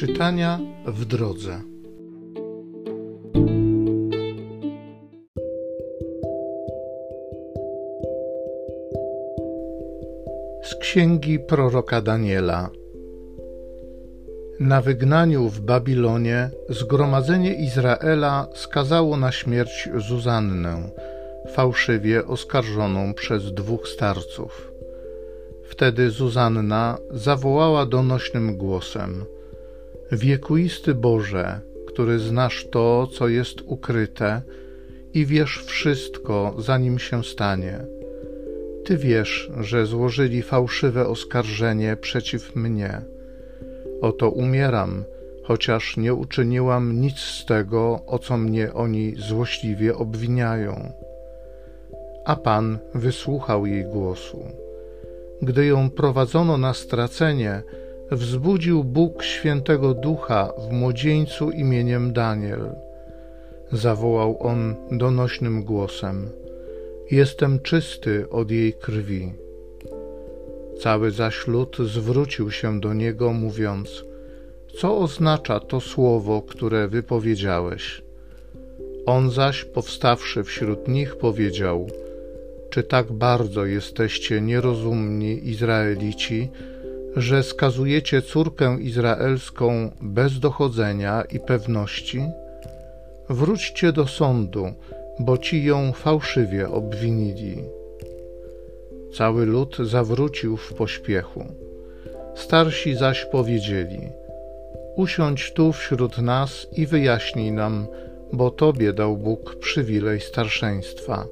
Czytania w drodze. Z księgi proroka Daniela. Na wygnaniu w Babilonie zgromadzenie Izraela skazało na śmierć Zuzannę, fałszywie oskarżoną przez dwóch starców. Wtedy Zuzanna zawołała donośnym głosem: Wiekuisty Boże, który znasz to, co jest ukryte i wiesz wszystko, zanim się stanie. Ty wiesz, że złożyli fałszywe oskarżenie przeciw mnie. Oto umieram, chociaż nie uczyniłam nic z tego, o co mnie oni złośliwie obwiniają. A Pan wysłuchał jej głosu. Gdy ją prowadzono na stracenie, wzbudził Bóg świętego ducha w młodzieńcu imieniem Daniel. Zawołał on donośnym głosem: Jestem czysty od jej krwi. Cały zaś lud zwrócił się do niego, mówiąc: Co oznacza to słowo, które wypowiedziałeś? On zaś, powstawszy wśród nich, powiedział: Czy tak bardzo jesteście nierozumni, Izraelici, że skazujecie córkę izraelską bez dochodzenia i pewności? Wróćcie do sądu, bo ci ją fałszywie obwinili. Cały lud zawrócił w pośpiechu. Starsi zaś powiedzieli: Usiądź tu wśród nas i wyjaśnij nam, bo Tobie dał Bóg przywilej starszeństwa.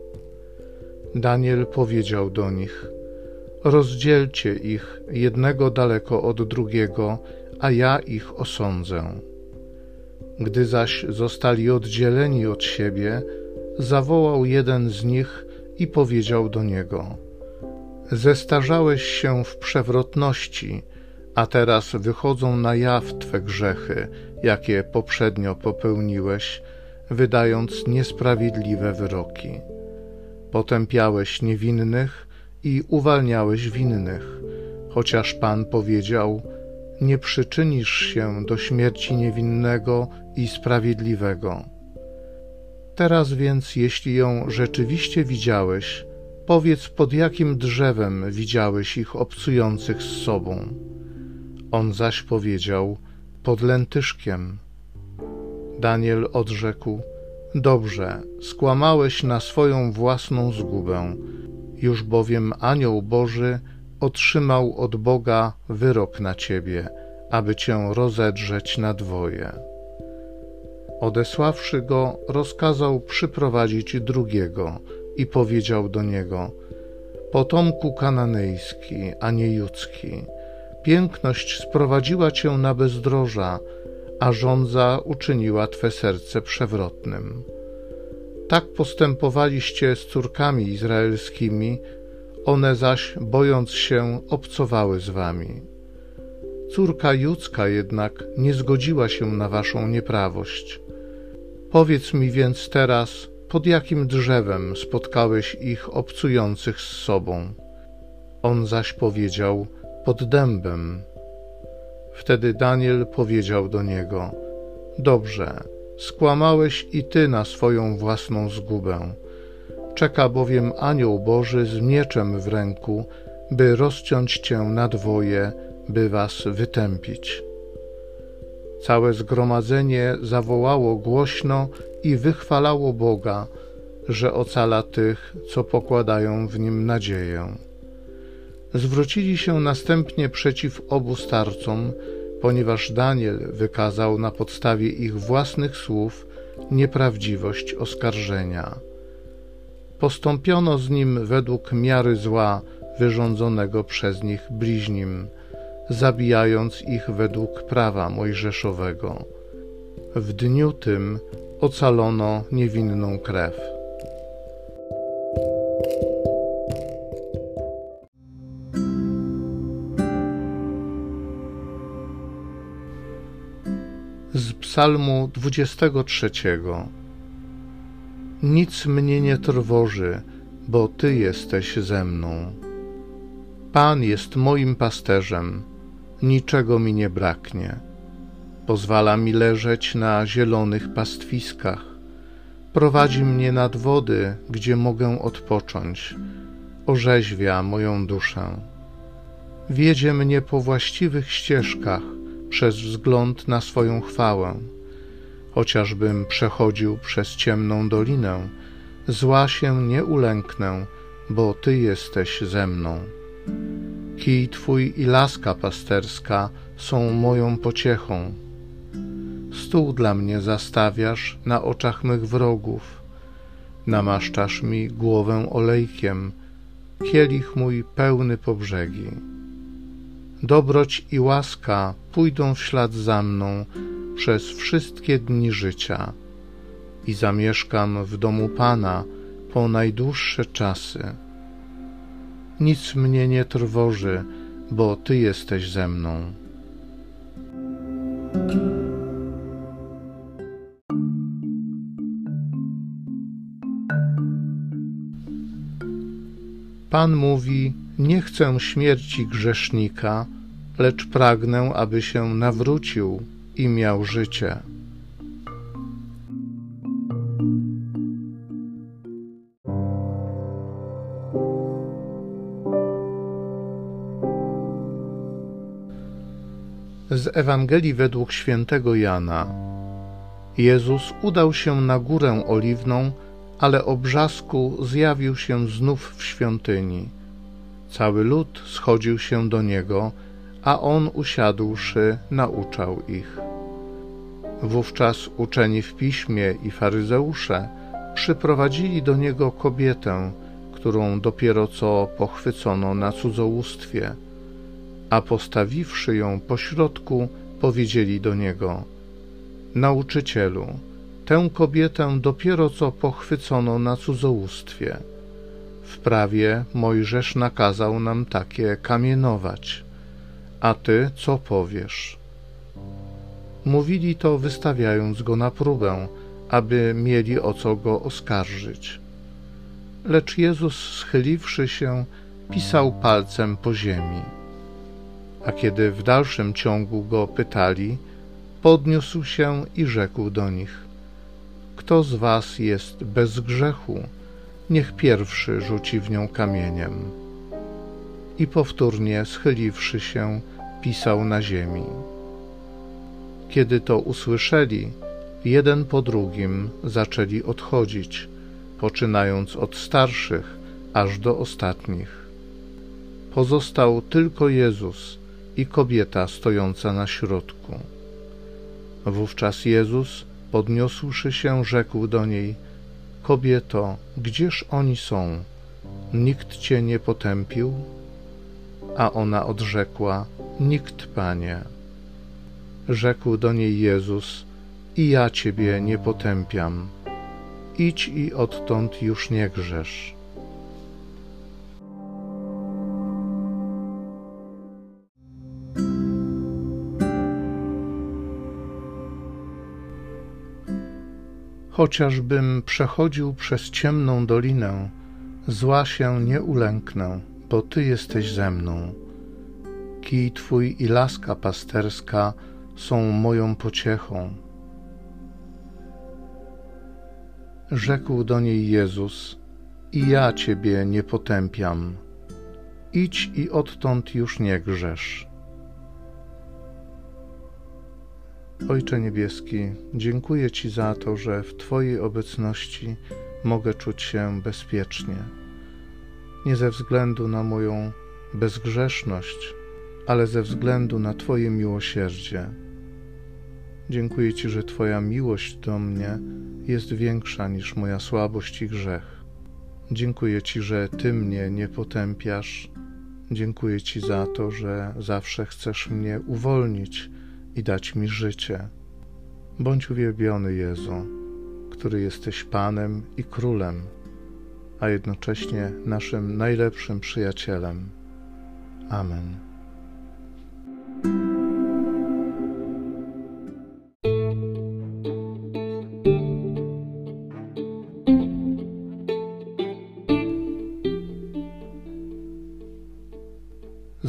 Daniel powiedział do nich: Rozdzielcie ich, jednego daleko od drugiego, a ja ich osądzę. Gdy zaś zostali oddzieleni od siebie, zawołał jeden z nich i powiedział do niego: Zestarzałeś się w przewrotności, a teraz wychodzą na jaw Twe grzechy, jakie poprzednio popełniłeś, wydając niesprawiedliwe wyroki. Potępiałeś niewinnych, i uwalniałeś winnych, chociaż Pan powiedział: Nie przyczynisz się do śmierci niewinnego i sprawiedliwego. Teraz więc, jeśli ją rzeczywiście widziałeś, powiedz pod jakim drzewem widziałeś ich obcujących z sobą. On zaś powiedział: Pod lętyszkiem. Daniel odrzekł: Dobrze, skłamałeś na swoją własną zgubę już bowiem anioł Boży otrzymał od Boga wyrok na ciebie, aby cię rozedrzeć na dwoje. Odesławszy go, rozkazał przyprowadzić drugiego i powiedział do niego: Potomku kananejski, a nie judzki, piękność sprowadziła cię na bezdroża, a żądza uczyniła twe serce przewrotnym. Tak postępowaliście z córkami izraelskimi, one zaś, bojąc się, obcowały z wami. Córka judzka jednak nie zgodziła się na waszą nieprawość. Powiedz mi więc teraz, pod jakim drzewem spotkałeś ich obcujących z sobą? On zaś powiedział, pod dębem. Wtedy Daniel powiedział do niego, Dobrze, skłamałeś i ty na swoją własną zgubę. Czeka bowiem anioł Boży z mieczem w ręku, by rozciąć cię na dwoje, by was wytępić. Całe zgromadzenie zawołało głośno i wychwalało Boga, że ocala tych, co pokładają w nim nadzieję. Zwrócili się następnie przeciw obu starcom, ponieważ Daniel wykazał na podstawie ich własnych słów nieprawdziwość oskarżenia. Postąpiono z nim według miary zła wyrządzonego przez nich bliźnim, zabijając ich według prawa mojżeszowego. W dniu tym ocalono niewinną krew. Psalmu 23. Nic mnie nie trwoży, bo Ty jesteś ze mną. Pan jest moim pasterzem, niczego mi nie braknie. pozwala mi leżeć na zielonych pastwiskach, prowadzi mnie nad wody, gdzie mogę odpocząć, orzeźwia moją duszę. Wiedzie mnie po właściwych ścieżkach przez wzgląd na swoją chwałę. Chociażbym przechodził przez ciemną dolinę, zła się nie ulęknę, bo Ty jesteś ze mną. Kij Twój i laska pasterska są moją pociechą. Stół dla mnie zastawiasz na oczach mych wrogów. Namaszczasz mi głowę olejkiem, kielich mój pełny po brzegi. Dobroć i łaska pójdą w ślad za mną przez wszystkie dni życia i zamieszkam w domu Pana po najdłuższe czasy. Nic mnie nie trwoży, bo Ty jesteś ze mną. Pan mówi: Nie chcę śmierci grzesznika, lecz pragnę, aby się nawrócił i miał życie. Z Ewangelii według świętego Jana. Jezus udał się na górę oliwną, ale o brzasku zjawił się znów w świątyni. Cały lud schodził się do niego, a on usiadłszy, nauczał ich. Wówczas uczeni w piśmie i faryzeusze przyprowadzili do niego kobietę, którą dopiero co pochwycono na cudzołóstwie, a postawiwszy ją pośrodku, powiedzieli do niego: Nauczycielu, tę kobietę dopiero co pochwycono na cudzołóstwie. W prawie Mojżesz nakazał nam takie kamienować. A ty co powiesz? Mówili to, wystawiając go na próbę, aby mieli o co go oskarżyć. Lecz Jezus, schyliwszy się, pisał palcem po ziemi. A kiedy w dalszym ciągu go pytali, podniósł się i rzekł do nich: Kto z was jest bez grzechu, niech pierwszy rzuci w nią kamieniem. I powtórnie schyliwszy się, pisał na ziemi. Kiedy to usłyszeli, jeden po drugim zaczęli odchodzić, poczynając od starszych aż do ostatnich. Pozostał tylko Jezus i kobieta stojąca na środku. Wówczas Jezus, podniósłszy się, rzekł do niej: Kobieto, gdzież oni są? Nikt cię nie potępił? A ona odrzekła: Nikt, panie. Rzekł do niej Jezus: I ja ciebie nie potępiam. Idź i odtąd już nie grzesz. Chociażbym przechodził przez ciemną dolinę, zła się nie ulęknę, bo Ty jesteś ze mną. Kij Twój i laska pasterska są moją pociechą. Rzekł do niej Jezus: I ja Ciebie nie potępiam. Idź i odtąd już nie grzesz. Ojcze Niebieski, dziękuję Ci za to, że w Twojej obecności mogę czuć się bezpiecznie. Nie ze względu na moją bezgrzeszność, ale ze względu na Twoje miłosierdzie. Dziękuję Ci, że Twoja miłość do mnie jest większa niż moja słabość i grzech. Dziękuję Ci, że Ty mnie nie potępiasz. Dziękuję Ci za to, że zawsze chcesz mnie uwolnić i dać mi życie. Bądź uwielbiony, Jezu, który jesteś Panem i Królem, a jednocześnie naszym najlepszym przyjacielem. Amen.